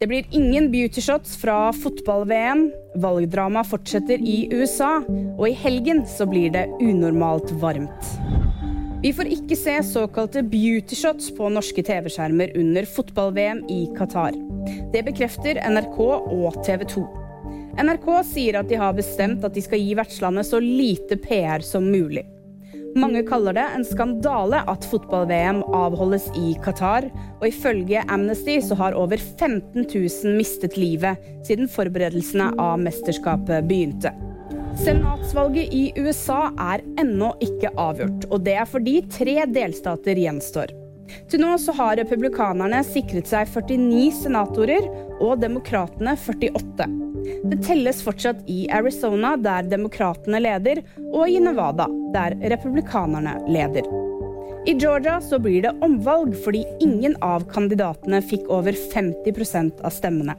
Det blir ingen beautyshots fra fotball-VM. Valgdrama fortsetter i USA. Og i helgen så blir det unormalt varmt. Vi får ikke se såkalte beautyshots på norske TV-skjermer under fotball-VM i Qatar. Det bekrefter NRK og TV 2. NRK sier at de har bestemt at de skal gi vertslandet så lite PR som mulig. Mange kaller det en skandale at fotball-VM avholdes i Qatar, og ifølge Amnesty så har over 15 000 mistet livet siden forberedelsene av mesterskapet begynte. Senatsvalget i USA er ennå ikke avgjort, og det er fordi tre delstater gjenstår. Til nå så har republikanerne sikret seg 49 senatorer og demokratene 48. Det telles fortsatt i Arizona, der demokratene leder, og i Nevada, der republikanerne leder. I Georgia så blir det omvalg fordi ingen av kandidatene fikk over 50% av stemmene.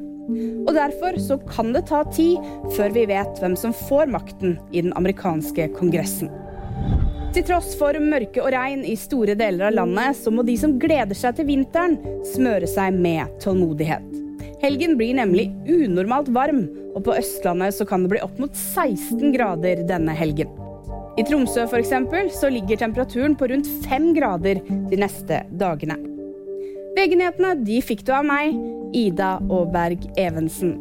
Og derfor så kan det ta tid før vi vet hvem som får makten i den amerikanske kongressen. Til tross for mørke og regn i store deler av landet, så må de som gleder seg til vinteren, smøre seg med tålmodighet. Helgen blir nemlig unormalt varm, og på Østlandet så kan det bli opp mot 16 grader denne helgen. I Tromsø for eksempel, så ligger temperaturen på rundt 5 grader de neste dagene. VG-nyhetene de fikk du av meg, Ida Aaberg Evensen.